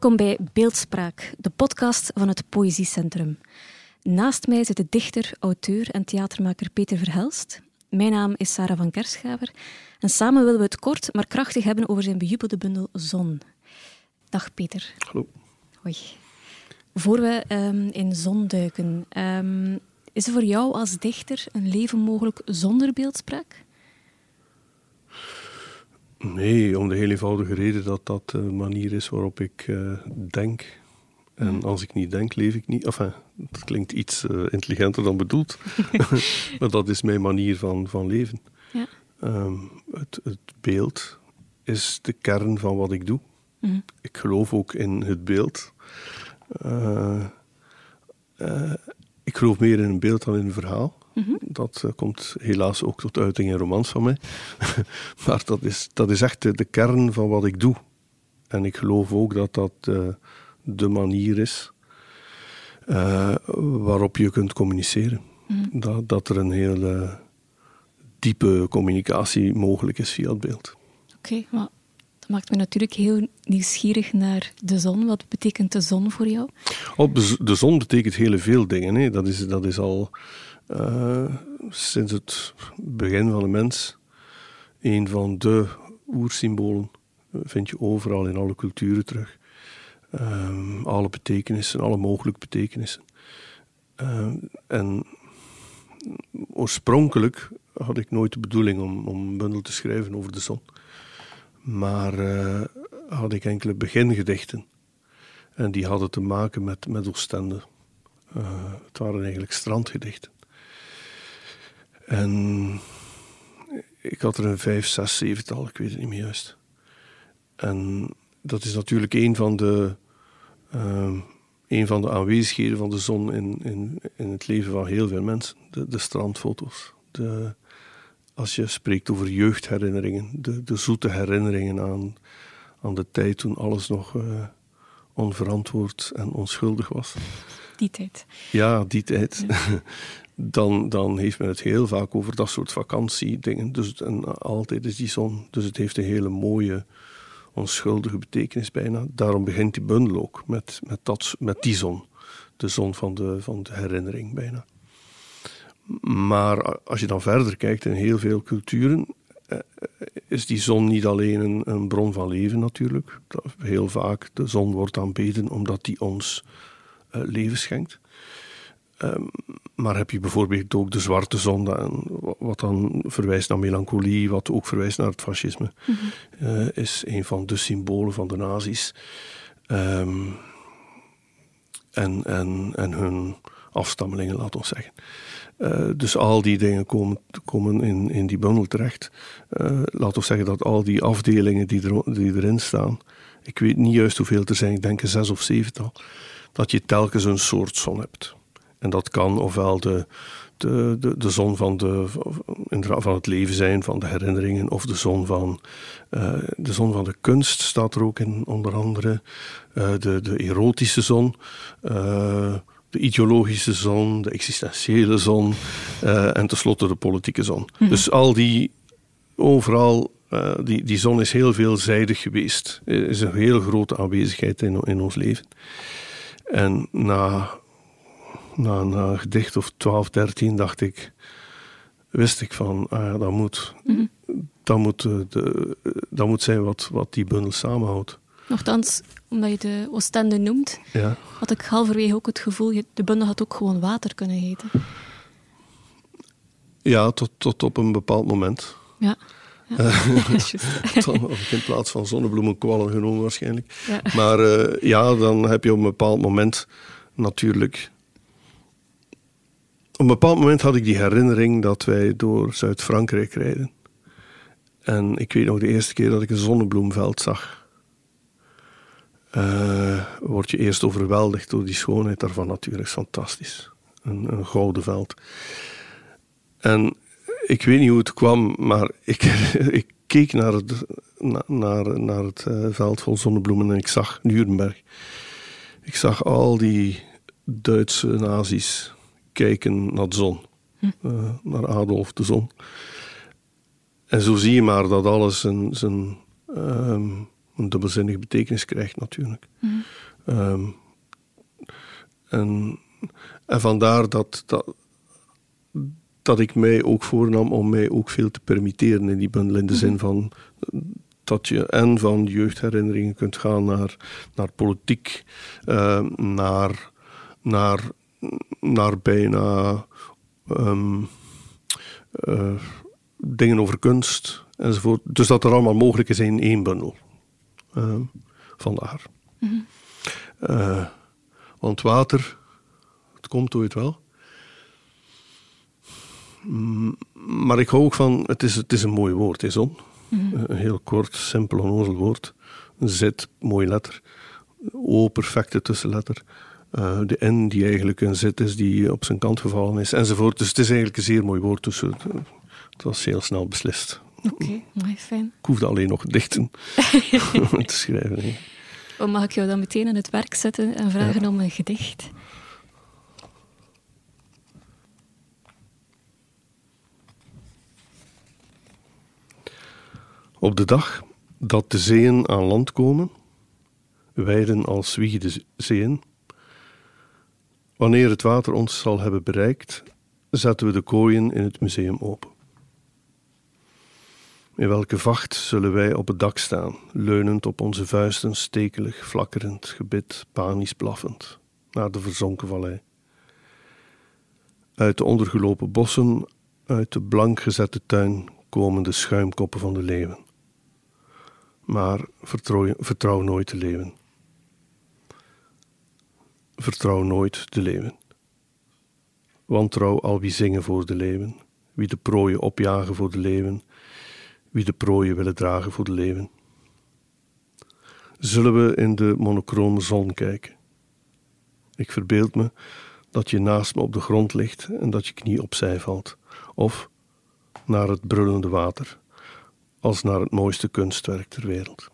Welkom bij Beeldspraak, de podcast van het Poëziecentrum. Naast mij zit de dichter, auteur en theatermaker Peter Verhelst. Mijn naam is Sarah van Kerschaver en samen willen we het kort maar krachtig hebben over zijn bejubelde bundel Zon. Dag Peter. Hallo. Hoi. Voor we um, in zon duiken, um, is er voor jou als dichter een leven mogelijk zonder beeldspraak? Nee, om de heel eenvoudige reden dat dat de manier is waarop ik uh, denk. En mm. als ik niet denk, leef ik niet. Enfin, dat klinkt iets uh, intelligenter dan bedoeld. maar dat is mijn manier van, van leven. Ja. Um, het, het, beeld is de kern van wat ik doe. Mm. Ik geloof ook in het beeld. Uh, ik geloof meer in een beeld dan in een verhaal. Mhm. Dat uh, komt helaas ook tot uiting in romans van mij. maar dat is, dat is echt de, de, kern van wat ik doe. En ik geloof ook dat dat uh, de manier is uh, waarop je kunt communiceren. Mhm. Dat, dat er een hele diepe communicatie mogelijk is via het beeld. Oké, okay, maar dat maakt me natuurlijk heel nieuwsgierig naar de zon. Wat betekent de zon voor jou? Oh, de zon betekent heel veel dingen. Hè. Dat, is, dat is al uh, sinds het begin van de mens een van de oersymbolen. Vind je overal in alle culturen terug. Um, alle betekenissen, alle mogelijke betekenissen. En oorspronkelijk had ik nooit de bedoeling om, om een bundel te schrijven over de zon. Maar had ik enkele begingedichten. En die hadden te maken met, met Oostende. Het waren eigenlijk strandgedichten. En ik had er een vijf, zes, zevental, ik weet het niet meer juist. En dat is natuurlijk een van de, uh, van de aanwezigheden van de zon in, in, in het leven van heel veel mensen. De, de strandfoto's. De, als je spreekt over jeugdherinneringen, de, de zoete herinneringen aan, aan de tijd toen alles nog uh, onverantwoord en onschuldig was. Die tijd. Ja, die tijd. dan, dan heeft men het heel vaak over dat soort vakantiedingen. Dus, en altijd is die zon. Dus het heeft een hele mooie, onschuldige betekenis bijna. Daarom begint die bundel ook met, met, dat, met die zon. De zon van de, van de herinnering bijna. Maar als je dan verder kijkt in heel veel culturen, eh, is die zon niet alleen een, een bron van leven natuurlijk. Heel vaak de zon wordt aanbeden omdat die ons uh, leven schenkt. Um, maar heb je bijvoorbeeld ook de zwarte zon, wat dan verwijst naar melancholie, wat ook verwijst naar het fascisme, mm -hmm. uh, is een van de symbolen van de nazi's. Um, en, en, en hun afstammelingen, laten we zeggen. Uh, dus al die dingen komen, komen in, in die bundel terecht. Uh, laten we zeggen dat al die afdelingen die, er, die erin staan, ik weet niet juist hoeveel er zijn, ik denk een zes of zevental, dat je telkens een soort zon hebt. En dat kan ofwel de, de, de, de zon van, de, van het leven zijn, van de herinneringen, of de zon van, uh, de, zon van de kunst staat er ook in, onder andere. Uh, de, de erotische zon. Uh, de ideologische zon, de existentiële zon en tenslotte de politieke zon. Mm. Dus al die, overal, uh, die, die zon is heel veelzijdig geweest. Er is een heel grote aanwezigheid in, in ons leven. En na, na, een gedicht of 12, 13 dacht ik, wist ik van, ah ja, dat moet, mm. dat moet, de, dat moet zijn wat, wat die bundel samenhoudt. Nochtans, omdat je de Oostende noemt, ja. had ik halverwege ook het gevoel, de bundel had ook gewoon water kunnen heten. Ja, tot, tot op een bepaald moment. Ja. Dan in plaats van zonnebloemenkwallen genomen waarschijnlijk. Ja. Maar uh, ja, dan heb je op een bepaald moment natuurlijk... Op een bepaald moment had ik die herinnering dat wij door Zuid-Frankrijk rijden. En ik weet nog de eerste keer dat ik een zonnebloemveld zag. Uh, word je eerst overweldigd door die schoonheid daarvan natuurlijk. fantastisch. Een, een gouden veld. En ik weet niet hoe het kwam, maar ik, ik keek naar het, naar, naar het uh, veld vol zonnebloemen en ik zag Nuremberg. Ik zag al die Duitse nazi's kijken naar de zon, uh, naar Adolf de zon. En zo zie je maar dat alles een, zijn, um, een dubbelzinnige betekenis krijgt, natuurlijk. Mm. Um, en, en vandaar dat, dat, dat ik mij ook voornam om mij ook veel te permitteren in die bundel. In de zin mhm. van dat je en van jeugdherinneringen kunt gaan naar, naar politiek, uh, naar, naar, naar bijna um, uh, dingen over kunst enzovoort. Dus dat er allemaal mogelijk is in één bundel. Uh, vandaar. Mm -hmm. want water, het komt ooit wel. Mm, maar ik hou ook van, het is, het is een mooi woord, is on. Mhm. Een heel kort, simpel, onnozel woord. Een zit, mooi letter. O, perfecte tussenletter. Uh, de N die eigenlijk een zit is die op zijn kant gevallen is, enzovoort. Dus het is eigenlijk een zeer mooi woord. Dus het, was heel snel beslist. Oké, okay, fijn. Ik hoefde alleen nog dichten te schrijven. Oh, mag ik jou dan meteen aan het werk zetten en vragen om een gedicht? Op de dag dat de zeeën aan land komen, wijden als wiegde zeeën, wanneer het water ons zal hebben bereikt, zetten we de kooien in het museum open. In welke vacht zullen wij op het dak staan, leunend op onze vuisten, stekelig, flakkerend, gebit, panisch blaffend, naar de verzonken vallei. Uit de ondergelopen bossen, uit de blank gezette tuin komen de schuimkoppen van de leeuwen maar vertrouw, vertrouw nooit de leeuwen. Vertrouw nooit de leeuwen. Wantrouw al wie zingen voor de leeuwen, wie de prooien opjagen voor de leeuwen, wie de prooien willen dragen voor de leeuwen. Zullen we in de monochrome zon kijken? Ik verbeeld me dat je naast me op de grond ligt en dat je knie opzij valt, of naar het brullende water als naar het mooiste kunstwerk ter wereld.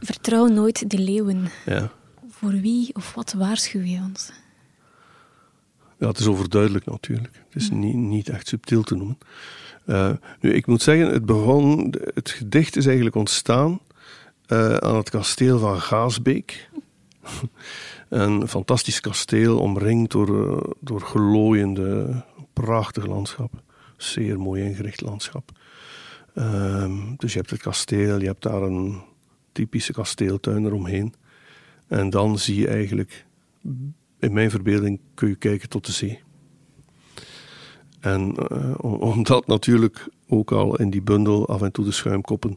Vertrouw nooit de leeuwen. Ja. Voor wie of wat waarschuw je ons? Ja, het is overduidelijk natuurlijk. Het is niet, niet echt subtiel te noemen. Uh, nu, ik moet zeggen, het begon, het gedicht is eigenlijk ontstaan uh, aan het kasteel van Gaasbeek. een fantastisch kasteel, omringd door, uh, door glooiende prachtig landschap. Zeer mooi ingericht landschap. Um, dus je hebt het kasteel, je hebt daar een typische kasteeltuin eromheen. En dan zie je eigenlijk, in mijn verbeelding, kun je kijken tot de zee. En uh, omdat natuurlijk ook al in die bundel af en toe de schuimkoppen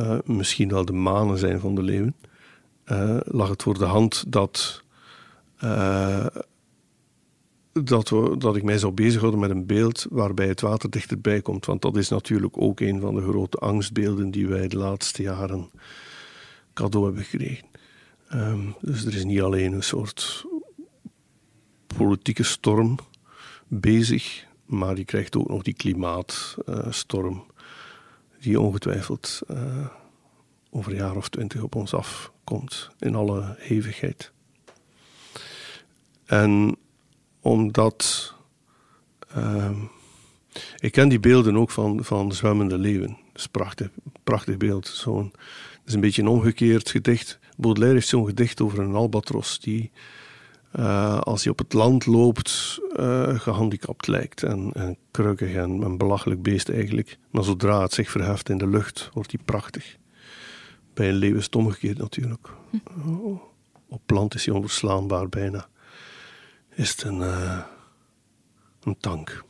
uh, misschien wel de manen zijn van de leeuwen, uh, lag het voor de hand dat dat, we, dat ik mij zou bezighouden met een beeld waarbij het water dichterbij komt. Want dat is natuurlijk ook een van de grote angstbeelden die wij de laatste jaren cadeau hebben gekregen. Ehm, dus er is niet alleen een soort politieke storm bezig, maar je krijgt ook nog die klimaatstorm, die ongetwijfeld uh, over een jaar of twintig op ons afkomt, in alle hevigheid. En omdat. Uh, ik ken die beelden ook van, van zwemmende leeuwen. Dat is een prachtig, prachtig beeld. Zo'n, het is een beetje een omgekeerd gedicht. Baudelaire heeft zo'n gedicht over een albatros die, uh, als hij op het land loopt, uh, gehandicapt lijkt. En, en krukkig en een belachelijk beest eigenlijk. Maar zodra het zich verheft in de lucht, wordt hij prachtig. Bij een leeuw is het omgekeerd natuurlijk. Hm. Op land is hij onverslaanbaar bijna is het een, uh, een tank.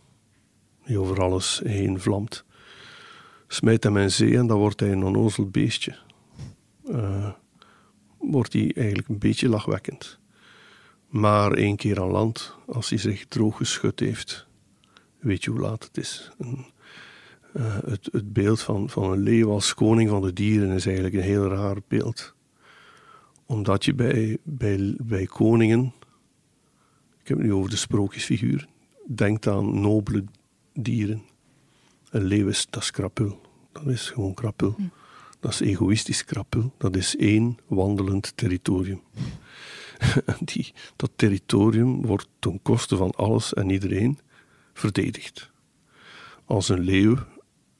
die over alles heen vlamt. Smijt hem in zee en dan wordt hij een onnozel beestje. Uh, wordt hij eigenlijk een beetje lachwekkend. Maar één keer aan land, als hij zich droog geschud heeft, weet je hoe laat het is. Uh, het, het, beeld van, van een leeuw als koning van de dieren is eigenlijk een heel raar beeld. Omdat je bij, bij, bij koningen, ik heb het nu over de sprookjesfiguur, denkt aan nobele dieren. Een leeuw is, dat is krapul. Dat is gewoon krapul. Hm. Dat is egoïstisch krapul. Dat is één wandelend territorium. Die, dat territorium wordt ten koste van alles en iedereen verdedigd. Als een leeuw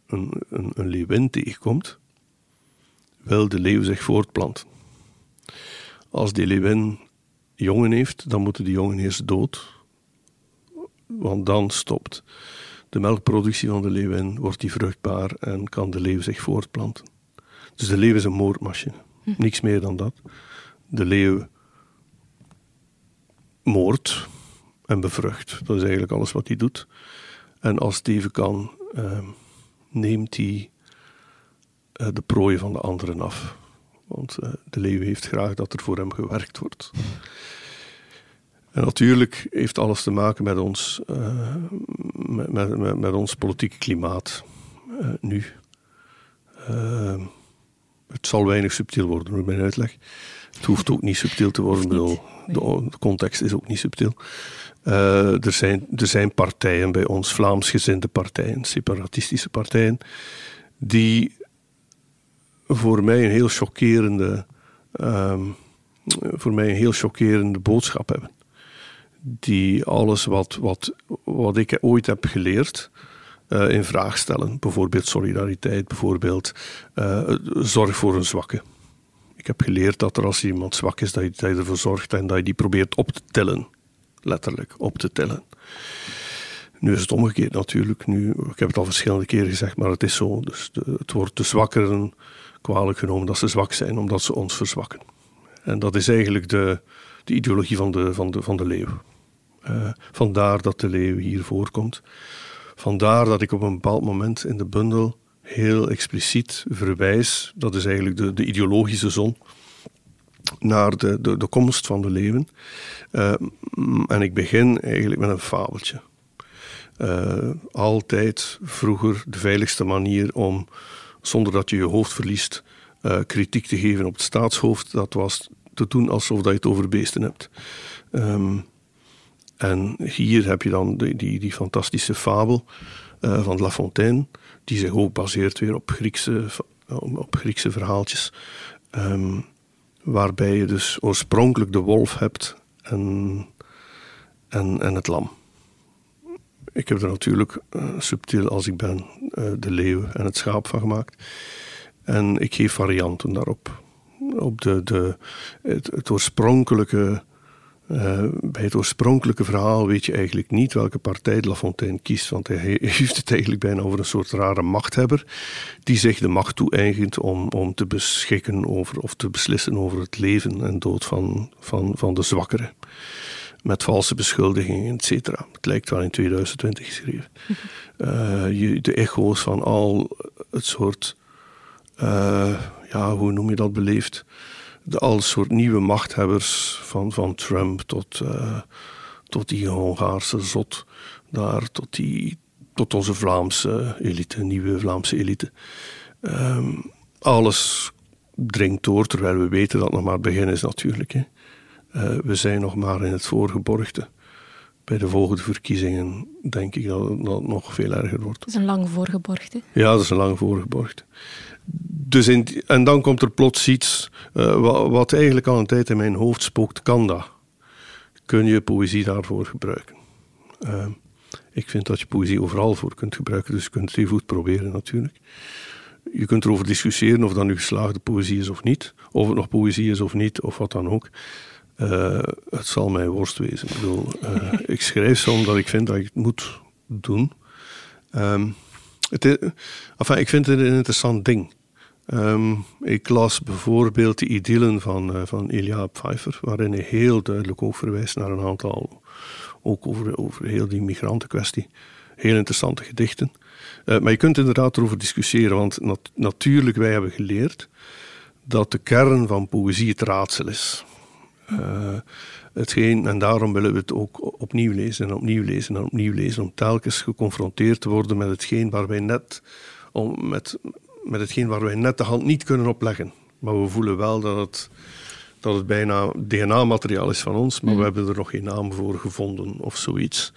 een, een, een leeuwin tegenkomt, wil de leeuw zich voortplanten. Als die leeuwin jongen heeft, dan moeten die jongen eerst dood, want dan stopt de melkproductie van de leeuwin, wordt die vruchtbaar en kan de leeuw zich voortplanten. Dus de leeuw is een moordmachine, hm. niks meer dan dat. De leeuw moordt en bevrucht, dat is eigenlijk alles wat hij doet. En als het even kan, ehm, neemt hij uh, de prooi van de anderen af. Want uh, de leeuw heeft graag dat er voor hem gewerkt wordt. En natuurlijk heeft alles te maken met ons, uh, met, met, met, ons politieke klimaat nu. het zal weinig subtiel worden door mijn uitleg. Het hoeft ook niet subtiel te worden. Bedoel, de, de, context is ook niet subtiel. Er, zijn, er zijn partijen bij ons, Vlaamsgezinde partijen, separatistische partijen, die voor mij een heel chockerende, um, voor mij een heel chockerende boodschap hebben. Die alles wat, wat, wat ik ooit heb geleerd, uh, in vraag stellen. Bijvoorbeeld solidariteit, bijvoorbeeld uh, zorg voor een zwakke. Ik heb geleerd dat er als iemand zwak is, dat je, dat ervoor zorgt en dat je die probeert op te tillen letterlijk op te tellen. Nu is het omgekeerd natuurlijk. Nu, ik heb het al verschillende keren gezegd, maar het is zo. Dus het wordt de zwakkeren kwalijk genomen dat ze zwak zijn, omdat ze ons verzwakken. En dat is eigenlijk de, de ideologie van de, van de, van de leeuw. Uh, vandaar dat de leeuw hier voorkomt. Vandaar dat ik op een bepaald moment in de bundel heel expliciet verwijs, dat is eigenlijk de, de ideologische zon, naar de, de, de komst van de leeuwen. Uh, en ik begin eigenlijk met een fabeltje. Uh, altijd vroeger de veiligste manier om, zonder dat je je hoofd verliest, uh, kritiek te geven op het staatshoofd, dat was te doen alsof dat je het over beesten hebt. Um, en hier heb je dan die, die, die fantastische fabel van La Fontaine, die zich ook baseert weer op Griekse, op Griekse verhaaltjes. Um, waarbij je dus oorspronkelijk de wolf hebt en, en, en het lam. Ik heb er natuurlijk uh, subtiel als ik ben uh, de leeuw en het schaap van gemaakt. En ik geef varianten daarop. Op de, de, het, oorspronkelijke uh, bij het oorspronkelijke verhaal weet je eigenlijk niet welke partij de La Fontaine kiest, want hij heeft het eigenlijk bijna over een soort rare machthebber die zich de macht toe-eigent om, om te beschikken over of te beslissen over het leven en dood van, van, van de zwakkeren. Met valse beschuldigingen, et cetera. Het lijkt wel in 2020 geschreven. Uh, de echo's van al het soort, uh, ja, hoe noem je dat beleefd? de al soort nieuwe machthebbers, van, van Trump tot, uh, tot die Hongaarse zot, daar tot, die, tot onze Vlaamse elite, nieuwe Vlaamse elite. Um, alles dringt door, terwijl we weten dat het nog maar het begin is natuurlijk. Hè. Uh, we zijn nog maar in het voorgeborgte. Bij de volgende verkiezingen denk ik dat het, dat het nog veel erger wordt. Dat is een lang voorgeborgte. Ja, dat is een lang voorgeborgte dus in, en dan komt er plots iets uh, wat, wat, eigenlijk al een tijd in mijn hoofd spookt. Kan dat? Kun je poëzie daarvoor gebruiken? Uh, ik vind dat je poëzie overal voor kunt gebruiken, dus je kunt het even goed proberen natuurlijk. Je kunt erover discussiëren of dat nu geslaagde poëzie is of niet, of het nog poëzie is of niet, of wat dan ook. Uh, het zal mij worst wezen. Ik bedoel, ik schrijf zo omdat ik vind dat ik het moet doen. Um, het enfin, ik vind het een interessant ding. Um, ik las bijvoorbeeld de idyllen van, uh, van Ilya Pfeiffer, waarin hij heel duidelijk ook verwijst naar een aantal, ook over, over heel die migrantenkwestie, heel interessante gedichten. Maar je kunt inderdaad erover discussiëren, want nat natuurlijk, wij hebben geleerd dat de kern van poëzie het raadsel is. Uh, hetgeen, en daarom willen we het ook opnieuw lezen en opnieuw lezen en opnieuw lezen, om telkens geconfronteerd te worden met hetgeen waar wij net, om, met, met hetgeen waar wij net de hand niet kunnen opleggen. Maar we voelen wel dat het, dat het bijna DNA-materiaal is van ons, maar we mm. hebben er nog geen naam voor gevonden of zoiets.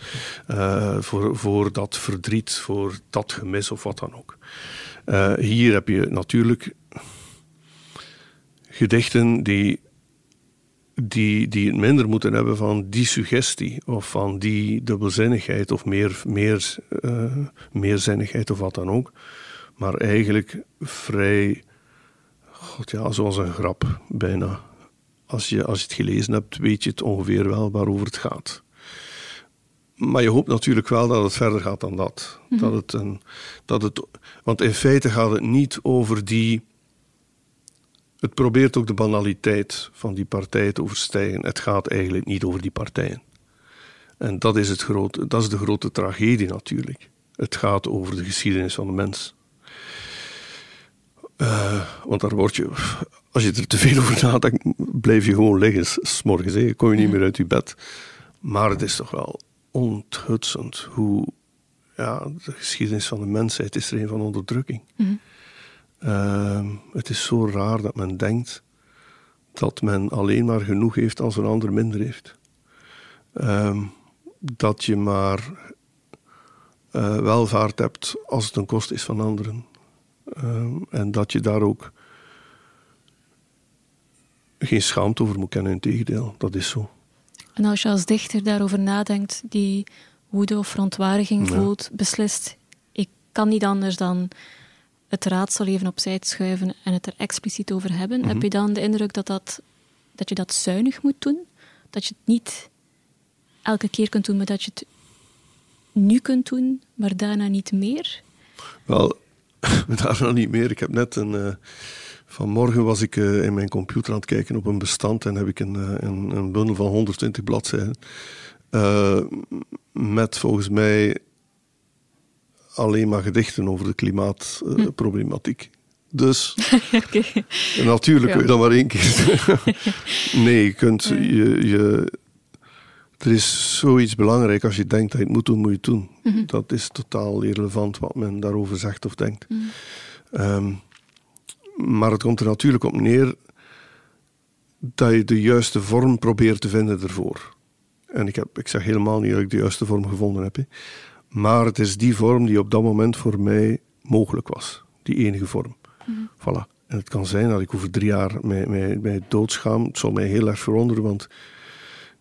Uh, voor, voor dat verdriet, voor dat gemis of wat dan ook. Uh, hier heb je natuurlijk gedichten die, die, die het minder moeten hebben van die suggestie of van die dubbelzinnigheid of meer, meer, uh, meerzinnigheid of wat dan ook. Maar eigenlijk vrij, god ja, zoals een grap bijna. Als je, als je het gelezen hebt, weet je het ongeveer wel waarover het gaat. Maar je hoopt natuurlijk wel dat het verder gaat dan dat. Mhm. dat, het een, dat het, want in feite gaat het niet over die het probeert ook de banaliteit van die partij te overstijgen. Het gaat eigenlijk niet over die partijen. En dat is, het grote, dat is de grote tragedie natuurlijk. Het gaat over de geschiedenis van de mens. Uh, want daar word je, als je er te veel over nadenkt, blijf je gewoon liggen. S'morgens morgens, kom je niet meer uit je bed. Maar het is toch wel onthutsend hoe ja, de geschiedenis van de mensheid is er een van onderdrukking. Mm Ehm, het is zo raar dat men denkt dat men alleen maar genoeg heeft als een ander minder heeft. Ehm, dat je maar uh, welvaart hebt als het een kost is van anderen. Ehm, en dat je daar ook geen schaamte over moet kennen, in tegendeel, dat is zo. En als je als dichter daarover nadenkt, die woede of verontwaardiging voelt, beslist, ik kan niet anders dan het raadsel even opzij schuiven en het er expliciet over hebben, heb mhm. je dan de indruk dat, dat, dat je dat zuinig moet doen? Dat je het niet elke keer kunt doen, maar dat je het nu kunt doen, maar daarna niet meer? Wel, daarna niet meer. Ik heb net een. Uh, vanmorgen was ik uh, in mijn computer aan het kijken op een bestand en heb ik een, uh, een, een bundel van 120 bladzijden. met volgens mij alleen maar gedichten over de klimaatproblematiek. Dus natuurlijk kun je dan maar één keer. nee, je kunt je, je. Er is zoiets belangrijk als je denkt dat je het moet doen, moet je het doen. Mhm. Dat is totaal irrelevant wat men daarover zegt of denkt. Mhm. Ehm, maar het komt er natuurlijk op neer dat je de juiste vorm probeert te vinden ervoor. En ik, heb, ik zeg helemaal niet dat ik de juiste vorm gevonden heb. Maar het is die vorm die op dat moment voor mij mogelijk was. Die enige vorm. Mm Voilà. En het kan zijn dat ik over drie jaar mij, mij, mij doodschaam. Het zou mij heel erg verwonderen, want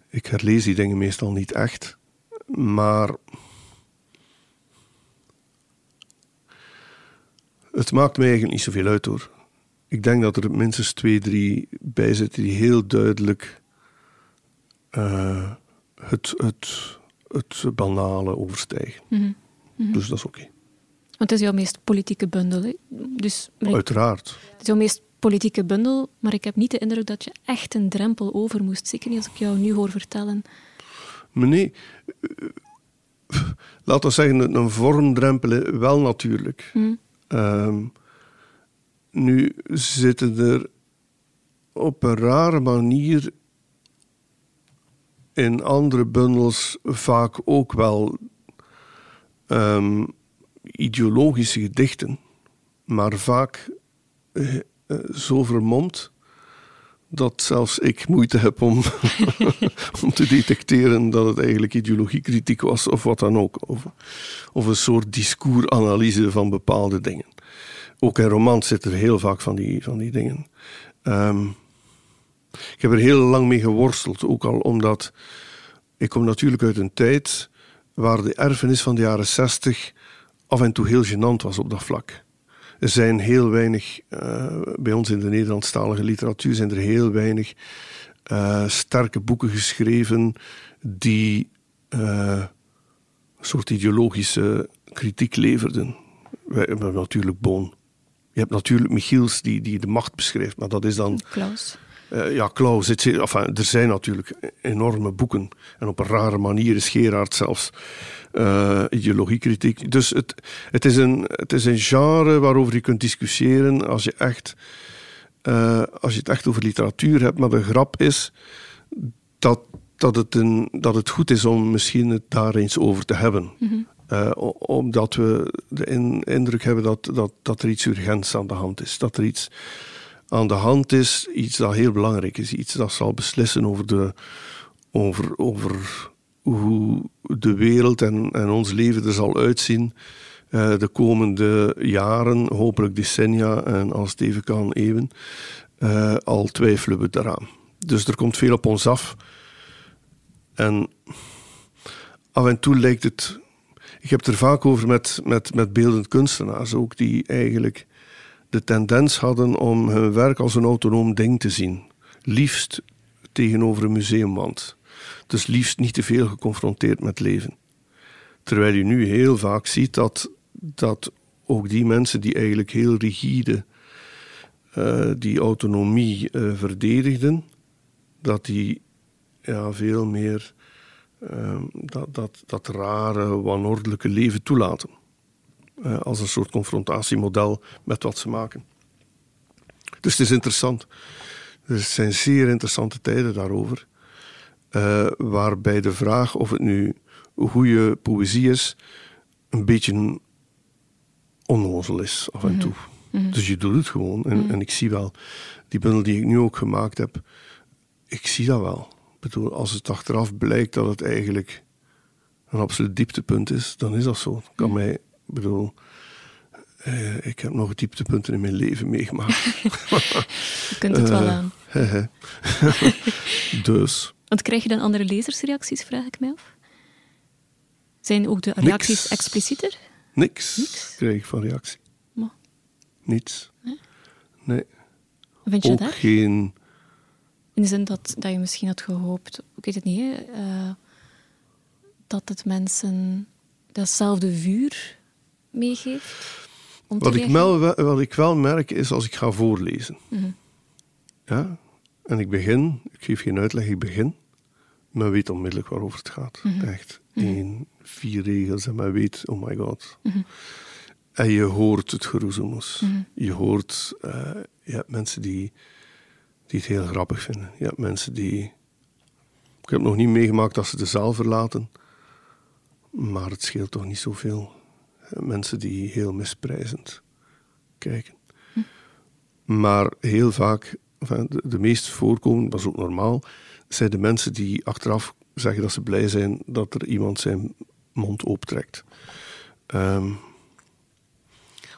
ik herlees die dingen meestal niet echt. Maar het maakt mij eigenlijk niet zoveel uit hoor. Ik denk dat er minstens twee, drie bij zitten die heel duidelijk uh, het, het, het banale overstijgen. Mhm. Mhm. Dus dat is oké. Want het is jouw meest politieke bundel. Dus, Uiteraard. Het is jouw meest politieke bundel, maar ik heb niet de indruk dat je echt een drempel over moest. Zeker niet als ik jou nu hoor vertellen. nee, uh, laten we zeggen, een vormdrempel wel natuurlijk. Mhm. Ehm, nu zitten er op een rare manier in andere bundels vaak ook wel um, ideologische gedichten, maar vaak uh, zo vermomd dat zelfs ik moeite heb om, om te detecteren dat het eigenlijk ideologiekritiek was of wat dan ook. Of, of een soort discoursanalyse van bepaalde dingen. Ook in romans zitten er heel vaak van die, van die dingen. Um, ik heb er heel lang mee geworsteld, ook al omdat ik kom natuurlijk uit een tijd waar de erfenis van de jaren 60 af en toe heel gênant was op dat vlak. Er zijn heel weinig, uh, bij ons in de Nederlandstalige literatuur zijn er heel weinig uh, sterke boeken geschreven die uh, een soort ideologische kritiek leverden. Wij hebben natuurlijk Boon. Je hebt natuurlijk Michiels die, die de macht beschrijft, maar dat is dan... Klaus. Uh, ja, Klaus, enfin, er zijn natuurlijk enorme boeken. En op een rare manier is Gerard zelfs uh, ideologiekritiek. Dus het, het, is een, het is een genre waarover je kunt discussiëren als je, echt, uh, als je het echt over literatuur hebt. Maar de grap is dat, dat, het, een, dat het goed is om misschien het daar eens over te hebben. Mm omdat we de indruk hebben dat, dat, dat er iets urgents aan de hand is. Dat er iets aan de hand is, iets dat heel belangrijk is. Iets dat zal beslissen over, de, over, over hoe de wereld en, en ons leven er zal uitzien uh, de komende jaren, hopelijk decennia en als het even kan eeuwen, uh, al twijfelen we daaraan. Dus er komt veel op ons af. En af en toe lijkt het. Ik heb het er vaak over met, met, met beeldend kunstenaars ook, die eigenlijk de tendens hadden om hun werk als een autonoom ding te zien. Liefst tegenover een museumwand. Dus liefst niet te veel geconfronteerd met leven. Terwijl je nu heel vaak ziet dat, dat ook die mensen die eigenlijk heel rigide uh, die autonomie uh, verdedigden, dat die ja, veel meer uh, dat, dat, dat rare, wanordelijke leven toelaten. Uh, als een soort confrontatiemodel met wat ze maken. Dus het is interessant. Er zijn zeer interessante tijden daarover. Uh, waarbij de vraag of het nu goede poëzie is, een beetje onnozel is af en mhm. toe. Mm -hmm. Dus je doet het gewoon. En, mm -hmm. en, ik zie wel, die bundel die ik nu ook gemaakt heb, ik zie dat wel. Ik bedoel, als het achteraf blijkt dat het eigenlijk een absoluut dieptepunt is, dan is dat zo. Ik kan mm. Mij, bedoel, eh, ik heb nog dieptepunten in mijn leven meegemaakt. je kunt het wel aan. dus. Want krijg je dan andere lezersreacties, vraag ik mij af? Zijn ook de reacties Niks. explicieter? Niks, Niks, krijg ik van reactie. Maar. Niets. Nee? nee. Vind je ook dat? geen... In de zin dat, dat je misschien had gehoopt, ik weet het niet, uh, dat het mensen datzelfde vuur meegeeft? Wat ik, wel, wat ik wel merk is als ik ga voorlezen. Mm -hmm. Ja, en ik begin, ik geef geen uitleg, ik begin. Men weet onmiddellijk waarover het gaat. Mm -hmm. Echt. Eén, vier regels en men weet, oh my god. Mm -hmm. En je hoort het geroezemoes. Je hoort, uh, je hebt mensen die, die het heel grappig vinden. Je hebt mensen die... Ik heb nog niet meegemaakt dat ze de zaal verlaten. Maar het scheelt toch niet zoveel. Mensen die heel misprijzend kijken. Maar heel vaak enfin, de, de meest voorkomen, dat is ook normaal, zijn de mensen die achteraf zeggen dat ze blij zijn dat er iemand zijn mond optrekt. Um,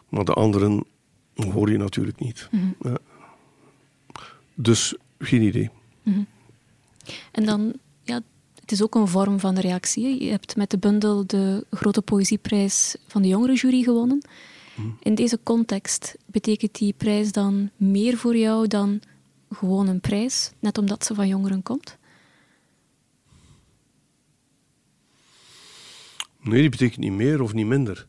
maar de anderen hoor je natuurlijk niet. -hmm. ja. Dus geen idee. -hmm. En dan, ja, het is ook een vorm van reactie. Je hebt met de bundel de Grote Poëzieprijs van de Jongerenjury gewonnen. Mm. In deze context betekent die prijs dan meer voor jou dan gewoon een prijs, net omdat ze van jongeren komt? Nee, die betekent niet meer of niet minder.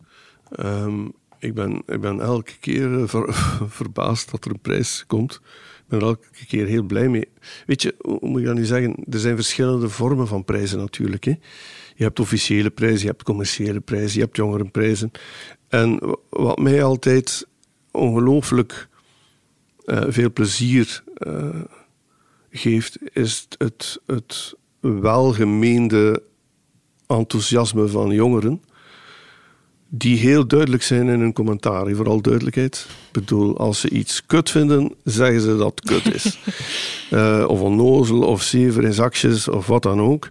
Um, ik, ben, ik ben elke keer ver, verbaasd dat er een prijs komt. Ben er elke keer heel blij mee. Weet je, hoe moet ik dat nu zeggen? Er zijn verschillende vormen van prijzen natuurlijk. Hè? Je hebt officiële prijzen, je hebt commerciële prijzen, je hebt jongerenprijzen. En wat mij altijd ongelooflijk uh, veel plezier uh, geeft, is het, het welgemeende enthousiasme van jongeren. Die heel duidelijk zijn in hun commentaar. Vooral duidelijkheid. Ik bedoel, als ze iets kut vinden, zeggen ze dat het kut is. uh, of onnozel, of zever in zakjes, of wat dan ook.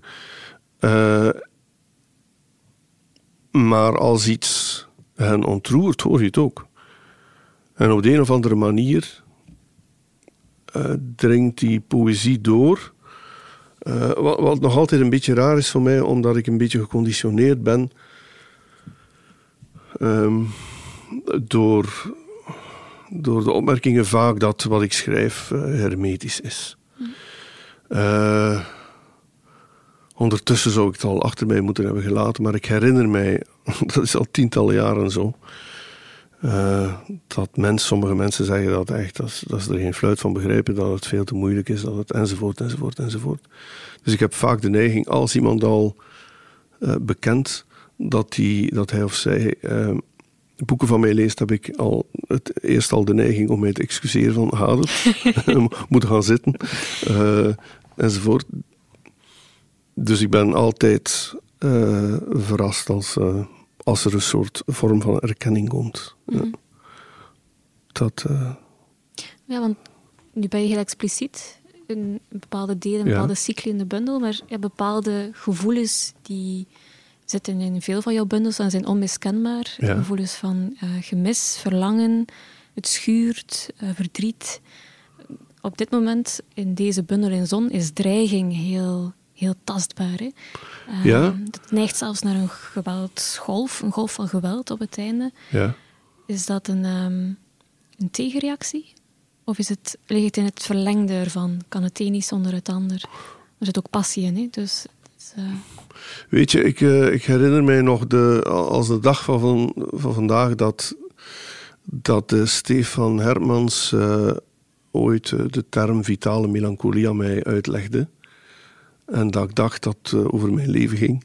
maar als iets hen ontroert, hoor je het ook. En op de een of andere manier uh, dringt die poëzie door. Wat, wat, nog altijd een beetje raar is voor mij, omdat ik een beetje geconditioneerd ben um, door, door de opmerkingen vaak dat wat ik schrijf uh, hermetisch is. ondertussen zou ik het al achter mij moeten hebben gelaten, maar ik herinner mij, dat is al tientallen jaren zo, Uh, dat mens, sommige mensen zeggen dat echt, dat, dat ze er geen fluit van begrijpen, dat het veel te moeilijk is, dat het enzovoort, enzovoort, enzovoort. Dus ik heb vaak de neiging, als iemand al bekend dat, die, dat hij of zij uh, boeken van mij leest, heb ik al het, eerst al de neiging om mij te excuseren van hader, moeten gaan zitten, enzovoort. Dus ik ben altijd verrast als als er een soort vorm van erkenning komt. Mhm. Dat. Uh... Ja, want nu ben je heel expliciet in bepaalde delen, een bepaalde cycli in de bundel, maar ja, bepaalde gevoelens die zitten in veel van jouw bundels en zijn onmiskenbaar. Gevoelens van uh, gemis, verlangen, het schuurt, uh, verdriet. Op dit moment in deze bundel in zon is dreiging heel heel tastbaar. Hè? Uh, ja. Het neigt zelfs naar een geweldsgolf, een golf van geweld op het einde. Ja. Is dat een, um, een tegenreactie? Of is het, ligt het in het verlengde ervan? Kan het een niet zonder het ander? Er zit ook passie in, hè? dus... Uh... Weet je, ik, uh, ik, herinner mij nog de, als de dag van, van, van vandaag dat, dat Stefan Hermans uh, ooit de term vitale melancholie aan mij uitlegde. En dat ik dacht dat het over mijn leven ging.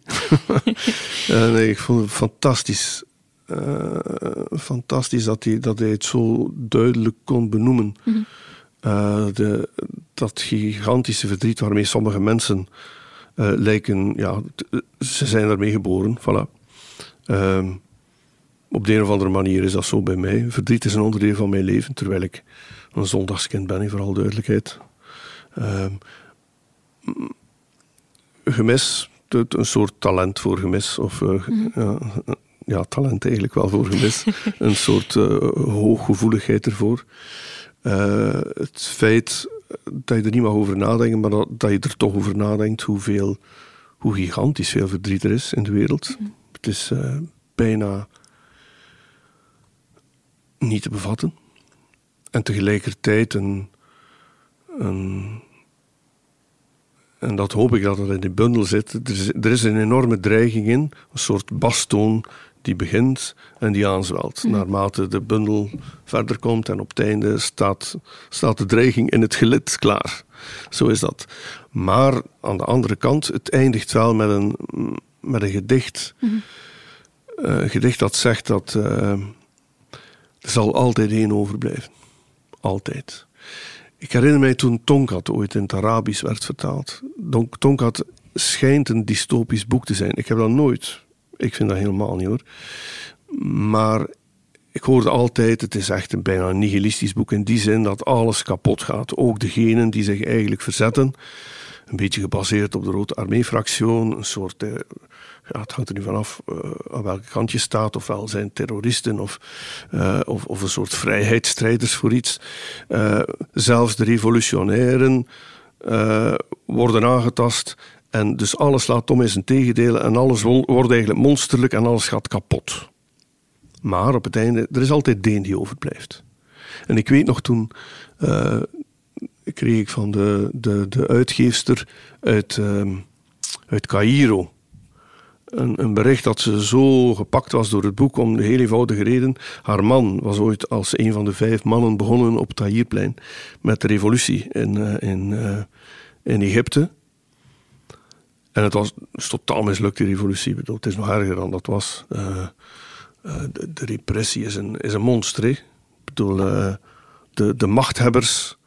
en ik vond het fantastisch. Uh, fantastisch dat hij, dat hij het zo duidelijk kon benoemen. Mm -hmm. de, dat gigantische verdriet waarmee sommige mensen lijken, ja, ze zijn ermee geboren. Voilà. Ehm, op de een of andere manier is dat zo bij mij. Verdriet is een onderdeel van mijn leven, terwijl ik een zondagskind ben, in vooral duidelijkheid. Ehm, gemis, een soort talent voor gemis. Of uh, ja, ja, talent eigenlijk wel voor gemis. een soort uh, hooggevoeligheid ervoor. Uh, het feit dat je er niet mag over nadenken, maar dat, dat, je er toch over nadenkt hoeveel, hoe gigantisch veel verdriet er is in de wereld. Mhm. Het is bijna niet te bevatten. En tegelijkertijd een, een en dat hoop ik dat het in die bundel zit, er is, er is een enorme dreiging in, een soort bastoon die begint en die aanzwelt. Mm. Naarmate de bundel verder komt en op het einde staat, staat de dreiging in het gelid klaar. Zo is dat. Maar aan de andere kant, het eindigt wel met een, met een gedicht. Mm. een gedicht dat zegt dat uh, er zal altijd één overblijven. Altijd. Ik herinner mij toen Tonkat ooit in het Arabisch werd vertaald. Tonkat schijnt een dystopisch boek te zijn. Ik heb dat nooit. Ik vind dat helemaal niet hoor. Maar ik hoorde altijd, het is echt een bijna nihilistisch boek in die zin dat alles kapot gaat. Ook degenen die zich eigenlijk verzetten. Een beetje gebaseerd op de Rode Armee-fractie, een soort eh, ja, het hangt er nu vanaf uh, aan welke kant je staat. Ofwel zijn terroristen of, uh, of, of, een soort vrijheidsstrijders voor iets. Uh, zelfs de revolutionairen worden aangetast. En dus alles laat om in zijn tegendelen en alles wordt eigenlijk monsterlijk en alles gaat kapot. Maar op het einde, er is altijd Deen die overblijft. En ik weet nog toen, kreeg ik van de, de, de uitgeefster uit, uh, uit Cairo een, een, bericht dat ze zo gepakt was door het boek om de heel eenvoudige reden. Haar man was ooit als een van de vijf mannen begonnen op het Tahrirplein met de revolutie in, uh, in, uh, in Egypte. En het was totaal mislukt, die revolutie. Bedoel, het is nog erger dan dat was. Uh, de, de, repressie is een, is een monster. Ik bedoel, de, de machthebbers.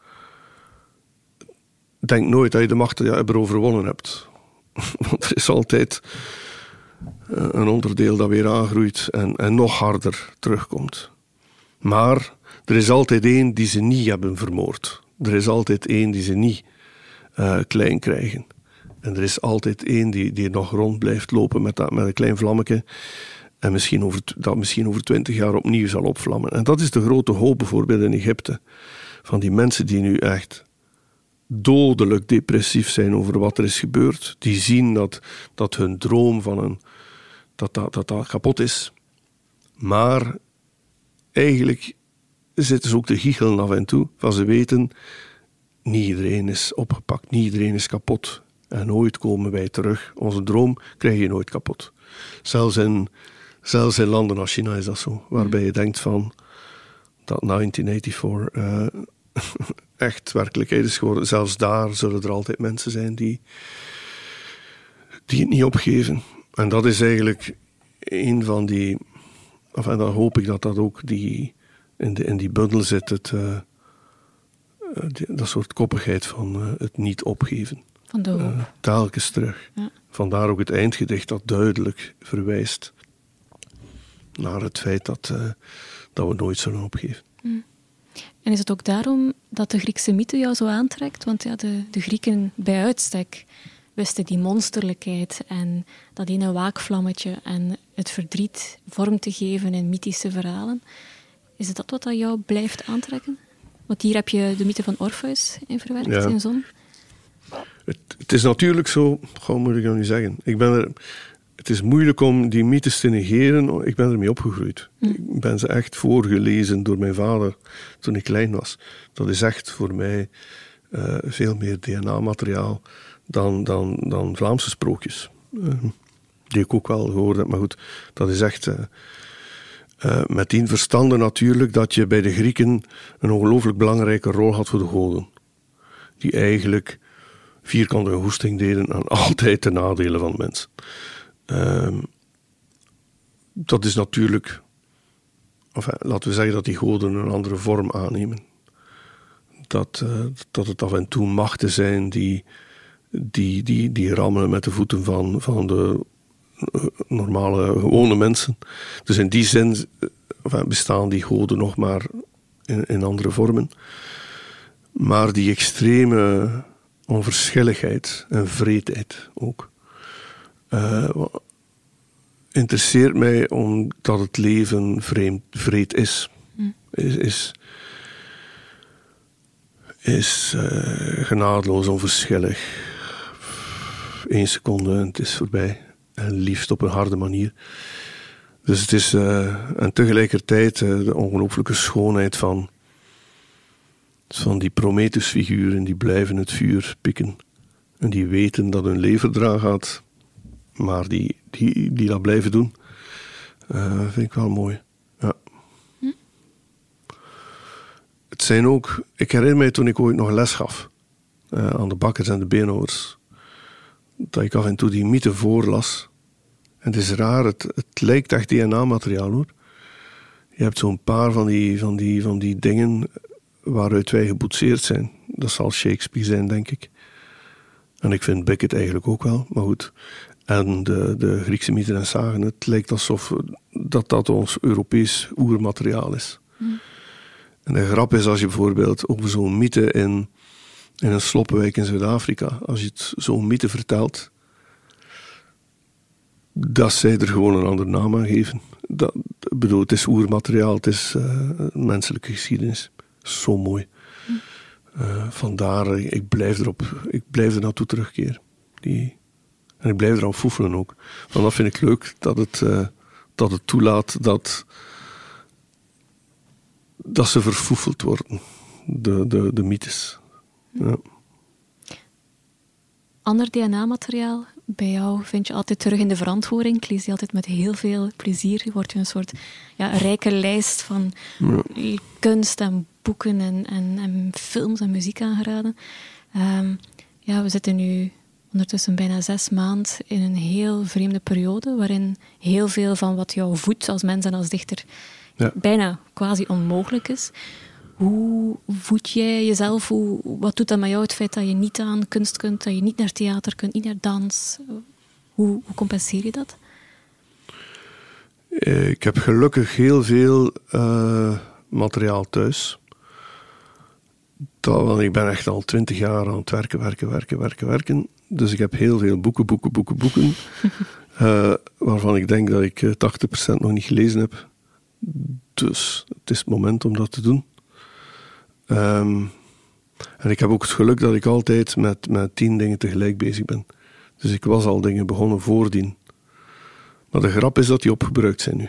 Denk nooit dat je de macht erover overwonnen hebt. Want er is altijd eh, een onderdeel dat weer aangroeit en, en nog harder terugkomt. Maar er is altijd één die ze niet hebben vermoord. Er is altijd één die ze niet klein krijgen. En er is altijd één die, die nog rond blijft lopen met, dat, met een klein vlammetje. En misschien over, dat misschien over twintig jaar opnieuw zal opvlammen. En dat is de grote hoop bijvoorbeeld in Egypte. Van die mensen die nu echt dodelijk depressief zijn over wat er is gebeurd. Die zien dat, dat hun droom van een, dat, dat, dat, dat kapot is. Maar eigenlijk zitten ze ook te giechelen af en toe. Van ze weten, niet iedereen is opgepakt, niet iedereen is kapot. En ooit komen wij terug. Onze droom krijg je nooit kapot. Zelfs in, zelfs in landen als China is dat zo. Waarbij je denkt van, dat 1984 uh, echt werkelijkheid is geworden. Zelfs daar zullen er altijd mensen zijn die, die het niet opgeven. En dat is eigenlijk een van die. Enfin, dan hoop ik dat dat ook die, in, de, in die bundel zit. Het, uh, die, dat soort koppigheid van het niet opgeven. Van de hoop. telkens terug. Ja. Vandaar ook het eindgedicht dat duidelijk verwijst naar het feit dat, dat we nooit zullen opgeven. Mm. En is het ook daarom dat de Griekse mythe jou zo aantrekt? Want ja, de, de Grieken bij uitstek wisten die monsterlijkheid en dat ene waakvlammetje en het verdriet vorm te geven in mythische verhalen. Is het dat wat dat jou blijft aantrekken? Want hier heb je de mythe van Orpheus in verwerkt, Ja. in Zon. Het, het is natuurlijk zo, hoe moet ik dat nu zeggen? Ik ben er, het is moeilijk om die mythes te negeren. Ik ben ermee opgegroeid. Ik ben ze echt voorgelezen door mijn vader toen ik klein was. Dat is echt voor mij eh, veel meer DNA-materiaal dan, dan, dan Vlaamse sprookjes. Eh, die ik ook wel gehoord heb, maar goed, dat is echt. eh, met die verstande natuurlijk dat je bij de Grieken een ongelooflijk belangrijke rol had voor de goden. Die eigenlijk vierkante hoesting deden aan altijd ten nadele van mensen. Ehm, dat is natuurlijk. Enfin, laten we zeggen dat die goden een andere vorm aannemen. Dat, eh, dat het af en toe machten zijn die, die, die, die rammelen met de voeten van, van de eh, normale, gewone mensen. Dus in die zin eh, bestaan die goden nog maar in, in andere vormen. Maar die extreme onverschilligheid en vreedheid ook. eh, interesseert mij omdat het leven vreemd, vreed is. Is, is, is eh, genadeloos onverschillig. Eén seconde en het is voorbij. En liefst op een harde manier. Dus het is, eh, en tegelijkertijd de ongelooflijke schoonheid van, van die Prometheus-figuren die blijven het vuur pikken. En die weten dat hun leven eraan gaat, maar die, die, die dat blijven doen, eh, vind ik wel mooi. Ja. Het zijn ook, ik herinner mij toen ik ooit nog les gaf eh, aan de bakkers en de beenhouwers, dat ik af en toe die mythe voorlas. En het is raar, het, het lijkt echt DNA-materiaal hoor. Je hebt zo'n paar van die, van, die, van die dingen waaruit wij geboetseerd zijn. Dat zal Shakespeare zijn, denk ik. En ik vind Beckett eigenlijk ook wel, maar goed. En de, de Griekse mythen en zagen, het lijkt alsof dat dat ons Europees oermateriaal is. En de grap is als je bijvoorbeeld over zo'n mythe in, in een sloppenwijk in Zuid-Afrika, als je het zo'n mythe vertelt, dat zij er gewoon een andere naam aan geven. Dat, bedoel, het is oermateriaal, het is eh, menselijke geschiedenis. Zo mooi. Eh, vandaar, ik blijf erop, ik blijf er naartoe terugkeren. Die, en ik blijf eraan foefelen ook. Want dat vind ik leuk, dat het, eh, dat het toelaat dat, dat ze verfoefeld worden, de, de, de mythes. Ja. Ander DNA-materiaal bij jou vind je altijd terug in de verantwoording. Ik lees die altijd met heel veel plezier. Je wordt je een soort ja, rijke lijst van kunst en boeken en, en, en films en muziek aangeraden. Ehm, ja, we zitten nu ondertussen bijna zes maanden in een heel vreemde periode, waarin heel veel van wat jou voedt als mens en als dichter Ja. bijna quasi onmogelijk is. Hoe voed jij jezelf? Hoe, wat doet dat met jou, het feit dat je niet aan kunst kunt, dat je niet naar theater kunt, niet naar dans? Hoe, hoe compenseer je dat? Eh, Ik heb gelukkig heel veel eh, materiaal thuis. Dat, want ik ben echt al twintig jaar aan het werken, werken, werken, werken, werken. Dus ik heb heel veel boeken, boeken, boeken, boeken. eh, waarvan ik denk dat ik eh, 80% nog niet gelezen heb. Dus het is het moment om dat te doen. Ehm, en ik heb ook het geluk dat ik altijd met, met tien dingen tegelijk bezig ben. Dus ik was al dingen begonnen voordien. Maar de grap is dat die opgebruikt zijn nu.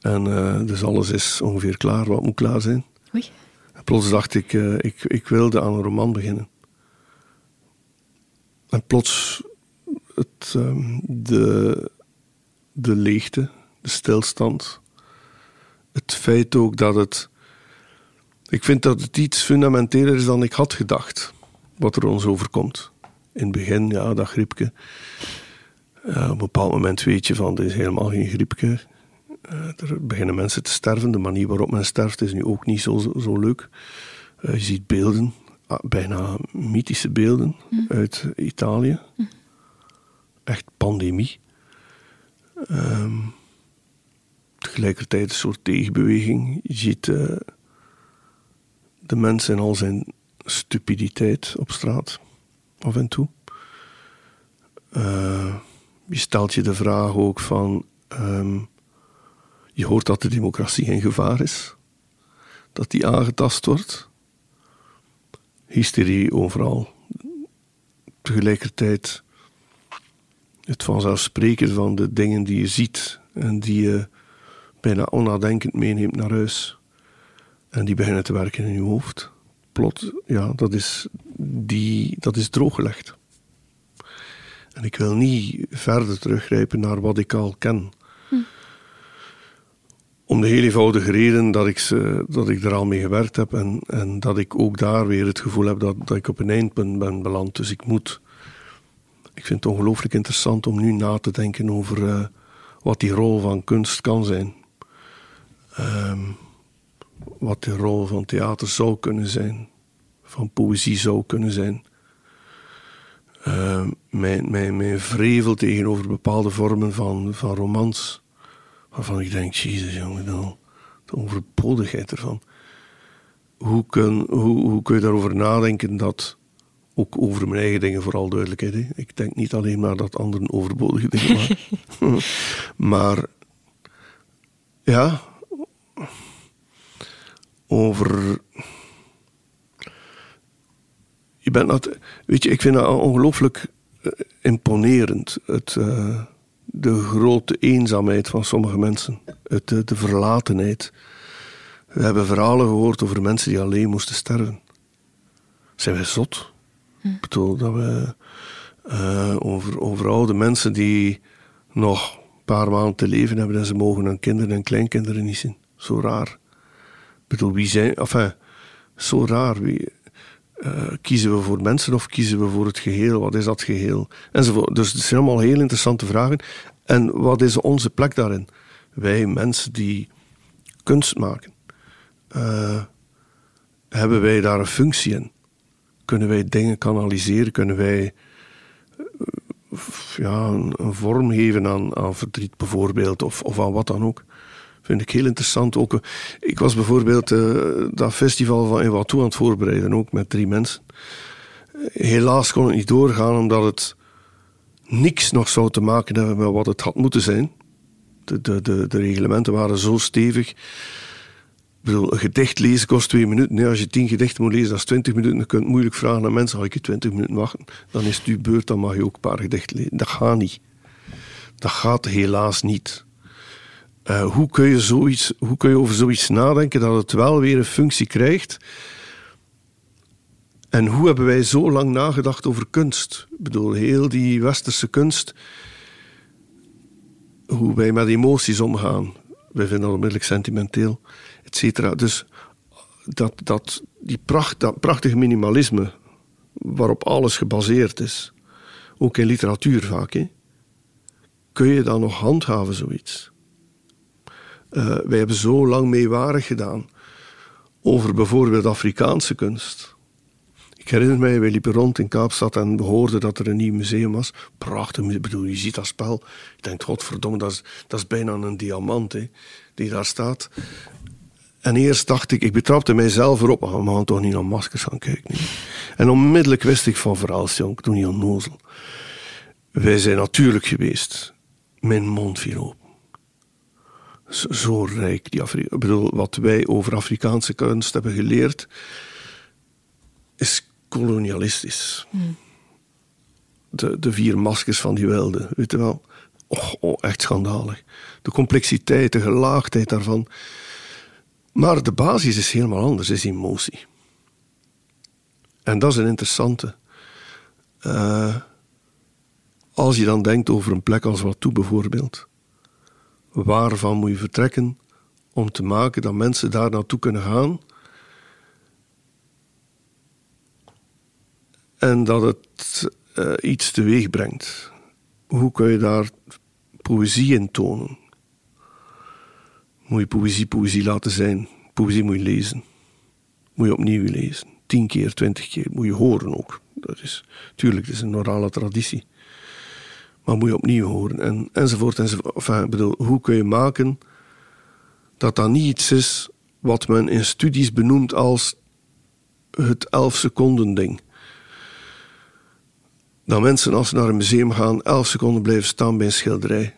En eh, dus alles is ongeveer klaar wat moet klaar zijn. Oei. En plots dacht ik, eh, ik, ik wilde aan een roman beginnen. En plots het, ehm, de, de leegte, de stilstand, het feit ook dat het. Ik vind dat het iets fundamenteler is dan ik had gedacht, wat er ons overkomt. In het begin, ja, dat griepje. Uh, op een bepaald moment weet je van, dit is helemaal geen griepje. Uh, er beginnen mensen te sterven. De manier waarop men sterft is nu ook niet zo, zo leuk. Uh, je ziet beelden, ah, bijna mythische beelden mm. uit Italië. Mm. Echt pandemie. Um, tegelijkertijd een soort tegenbeweging. Je ziet de mensen in al zijn stupiditeit op straat, af en toe. Uh, je stelt je de vraag ook van. Um, je hoort dat de democratie in gevaar is, dat die aangetast wordt. Hysterie overal. Tegelijkertijd het vanzelfsprekend van de dingen die je ziet en die je bijna onnadenkend meeneemt naar huis. En die beginnen te werken in je hoofd. Plot, ja, dat is, die, dat is drooggelegd. En ik wil niet verder teruggrijpen naar wat ik al ken. Hm. Om de heel eenvoudige reden dat ik, ze, dat ik er al mee gewerkt heb en, en dat ik ook daar weer het gevoel heb dat, dat ik op een eindpunt ben beland. Dus ik moet. Ik vind het ongelooflijk interessant om nu na te denken over uh, wat die rol van kunst kan zijn. Um, wat de rol van theater zou kunnen zijn, van poëzie zou kunnen zijn. Uh, mijn, mijn, mijn vrevel tegenover bepaalde vormen van, van romans, waarvan ik denk, jezus jongen, de overbodigheid ervan. Hoe kun, hoe, hoe kun je daarover nadenken dat, ook over mijn eigen dingen vooral duidelijkheid, hè? ik denk niet alleen maar dat anderen overbodige dingen maken, maar ja, over. Je bent dat, weet je, ik vind dat ongelooflijk eh, imponerend. Het, uh, de grote eenzaamheid van sommige mensen. Het, de, de verlatenheid. We hebben verhalen gehoord over mensen die alleen moesten sterven. Zijn wij zot? Hm. Ik bedoel dat we uh, over, over oude mensen die nog een paar maanden te leven hebben en ze mogen hun kinderen en kleinkinderen niet zien. Zo raar. Bedoel, wie zijn... Enfin, zo raar. Wie, uh, kiezen we voor mensen of kiezen we voor het geheel? Wat is dat geheel? Enzovoort. Dus het zijn allemaal heel interessante vragen. En wat is onze plek daarin? Wij mensen die kunst maken, uh, hebben wij daar een functie in? Kunnen wij dingen kanaliseren? Kunnen wij uh, ja, een, een, vorm geven aan, aan verdriet bijvoorbeeld, of, of aan wat dan ook? Vind ik heel interessant. Ook, eh, ik was bijvoorbeeld uh, dat festival van Ewatou aan het voorbereiden, ook met drie mensen. Helaas kon het niet doorgaan, omdat het niks nog zou te maken hebben met wat het had moeten zijn. De, de, de, reglementen waren zo stevig. Ik een gedicht lezen kost twee minuten. Nee, als je tien gedichten moet lezen, dat is twintig minuten. Dan kun je moeilijk vragen aan mensen, ga ik je twintig minuten wachten? Dan is het beurt, dan mag je ook een paar gedichten lezen. Dat gaat niet. Dat gaat helaas niet. Uh, hoe, kun je zoiets, hoe kun je over zoiets nadenken dat het wel weer een functie krijgt? En hoe hebben wij zo lang nagedacht over kunst? Ik bedoel, heel die westerse kunst, hoe wij met emoties omgaan. Wij vinden dat onmiddellijk sentimenteel, et cetera. Dus dat, dat, die pracht, dat prachtige minimalisme, waarop alles gebaseerd is, ook in literatuur vaak, kun je dan nog handhaven, zoiets? Uh, wij hebben zo lang meewarig gedaan over bijvoorbeeld Afrikaanse kunst. Ik herinner mij, wij liepen rond in Kaapstad en we hoorden dat er een nieuw museum was. Prachtig, ik bedoel, je ziet dat spel. Ik denk, godverdomme, dat is, dat is bijna een diamant hè, die daar staat. En eerst dacht ik, ik betrapte mijzelf erop, maar we gaan toch niet naar maskers gaan kijken. En onmiddellijk wist ik van verhaalsjong, doe niet onnozel. Wij zijn natuurlijk geweest. Mijn mond viel open zo rijk. Die Afri ik bedoel, wat wij over Afrikaanse kunst hebben geleerd, is kolonialistisch. Hmm. De, de vier maskers van die wilde, weet je wel. Oh, oh, echt schandalig. De complexiteit, de gelaagdheid daarvan. Maar de basis is helemaal anders, is emotie. En dat is een interessante. Uh, als je dan denkt over een plek als Watu bijvoorbeeld waarvan moet je vertrekken om te maken dat mensen daar naartoe kunnen gaan. En dat het uh, iets teweeg brengt. Hoe kun je daar poëzie in tonen? Moet je poëzie poëzie laten zijn? Poëzie moet je lezen. Moet je opnieuw lezen. Tien keer, twintig keer. Moet je horen ook. Dat is, tuurlijk, dat is een orale traditie. Maar moet je opnieuw horen. En, enzovoort. enzovoort. Enfin, bedoel, hoe kun je maken dat dat niet iets is wat men in studies benoemt als het 11 seconden ding. Dat mensen als ze naar een museum gaan 11 seconden blijven staan bij een schilderij.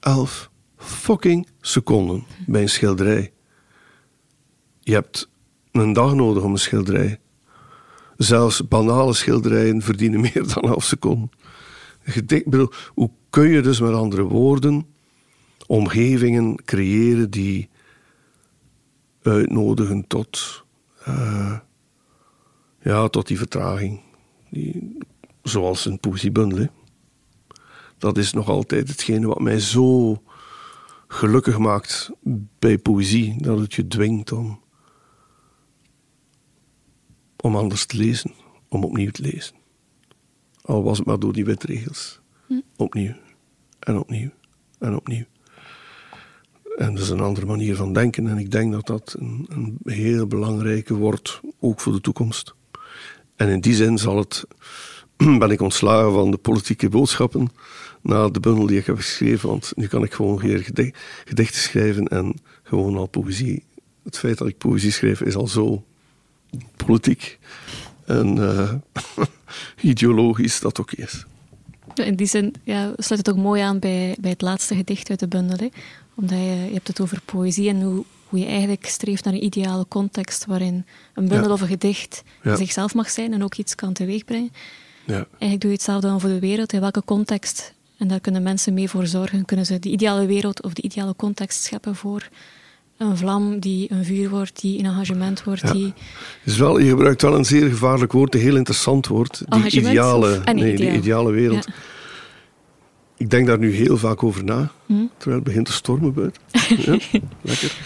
11 fucking seconden bij een schilderij. Je hebt een dag nodig om een schilderij. Zelfs banale schilderijen verdienen meer dan 11 seconden. Gedicht, bedoel, hoe kun je dus met andere woorden omgevingen creëren die uitnodigen tot, uh, ja, tot die vertraging. Die, zoals een poëziebundel. Dat is nog altijd hetgene wat mij zo gelukkig maakt bij poëzie. Dat het je dwingt om, om anders te lezen. Om opnieuw te lezen. Al was het maar door die wetregels. Hm. Opnieuw. En opnieuw. En opnieuw. En dat is een andere manier van denken. En ik denk dat dat een, een heel belangrijke wordt, ook voor de toekomst. En in die zin zal het, ben ik ontslagen van de politieke boodschappen na de bundel die ik heb geschreven. Want nu kan ik gewoon weer gedichten schrijven en gewoon al poëzie. Het feit dat ik poëzie schrijf is al zo politiek en uh, ideologisch dat ook is. In die zin ja, sluit het ook mooi aan bij, bij het laatste gedicht uit de bundel. Hè? Omdat je, je hebt het over poëzie en hoe, hoe je eigenlijk streeft naar een ideale context waarin een bundel of een gedicht zichzelf mag zijn en ook iets kan teweegbrengen. Ja. Eigenlijk doe je hetzelfde dan voor de wereld. In welke context, en daar kunnen mensen mee voor zorgen, kunnen ze de ideale wereld of de ideale context scheppen voor een vlam die een vuur wordt, die een engagement wordt. Die... Is wel, je gebruikt wel een zeer gevaarlijk woord, een heel interessant woord. Die ideale, nee, die ideale wereld. Ik denk daar nu heel vaak over na, hm? terwijl het begint te stormen buiten. ja, lekker.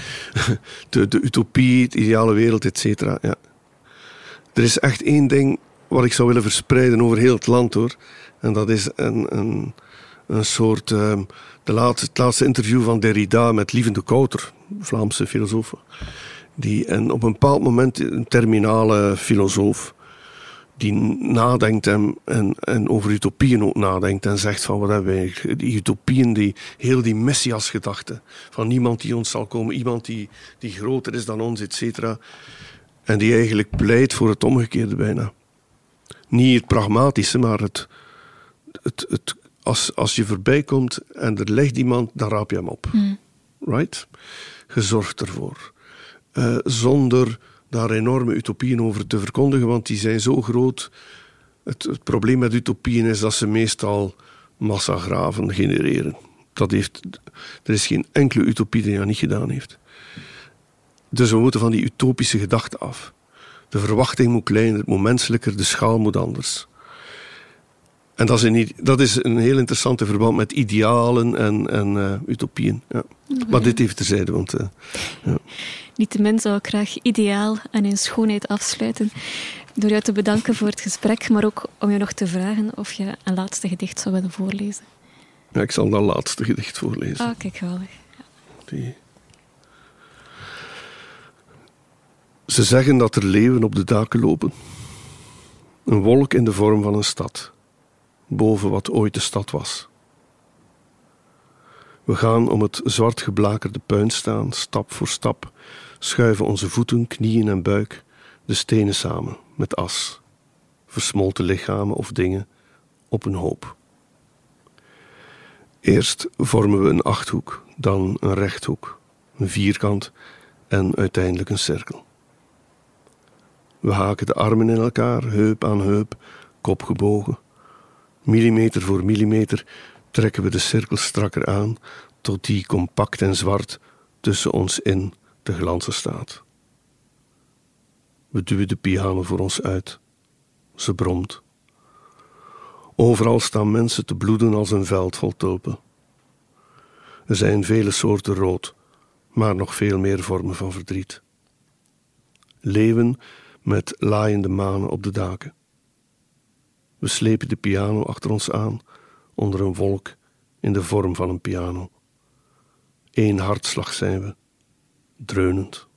De, de utopie, het ideale wereld, et cetera. Ja. Er is echt één ding wat ik zou willen verspreiden over heel het land hoor. En dat is een, een, een soort. Um, de laatste, het laatste interview van Derrida met Lievende Kouter, Vlaamse filosoof. Die, en op een bepaald moment een terminale filosoof die nadenkt en, en, en, over utopieën ook nadenkt en zegt van wat hebben wij, die utopieën, die, heel die messiasgedachte van niemand die ons zal komen, iemand die, die groter is dan ons, et cetera. En die eigenlijk pleit voor het omgekeerde bijna. Niet het pragmatische, maar het, het, het, als, als je voorbij komt en er ligt iemand, dan raap je hem op. Mm. Right? Gezorgd ervoor. Uh, zonder daar enorme utopieën over te verkondigen, want die zijn zo groot. Het, het probleem met utopieën is dat ze meestal massagraven genereren. Dat heeft, er is geen enkele utopie die dat niet gedaan heeft. Dus we moeten van die utopische gedachte af. De verwachting moet kleiner, het moet menselijker, de schaal moet anders. En dat is een, dat is een heel interessante verband met idealen en, en uh, utopieën. Ja. Maar dit even terzijde, want... Uh, ja. Niettemin zou ik graag ideaal en in schoonheid afsluiten door jou te bedanken voor het gesprek, maar ook om je nog te vragen of je een laatste gedicht zou willen voorlezen. Ja, ik zal dat laatste gedicht voorlezen. Ah, kijk, geweldig. Ja. Ze zeggen dat er leeuwen op de daken lopen. Een wolk in de vorm van een stad boven wat ooit de stad was. We gaan om het zwart geblakerde puin staan, stap voor stap, schuiven onze voeten, knieën en buik de stenen samen met as, versmolten lichamen of dingen op een hoop. Eerst vormen we een achthoek, dan een rechthoek, een vierkant en uiteindelijk een cirkel. We haken de armen in elkaar, heup aan heup, kop gebogen Millimeter voor millimeter trekken we de cirkel strakker aan tot die compact en zwart tussen ons in te glanzen staat. We duwen de piano voor ons uit. Ze bromt. Overal staan mensen te bloeden als een veld vol tulpen. Er zijn vele soorten rood, maar nog veel meer vormen van verdriet. Leeuwen met laaiende manen op de daken. We slepen de piano achter ons aan, onder een wolk in de vorm van een piano. Eén hartslag zijn we, dreunend.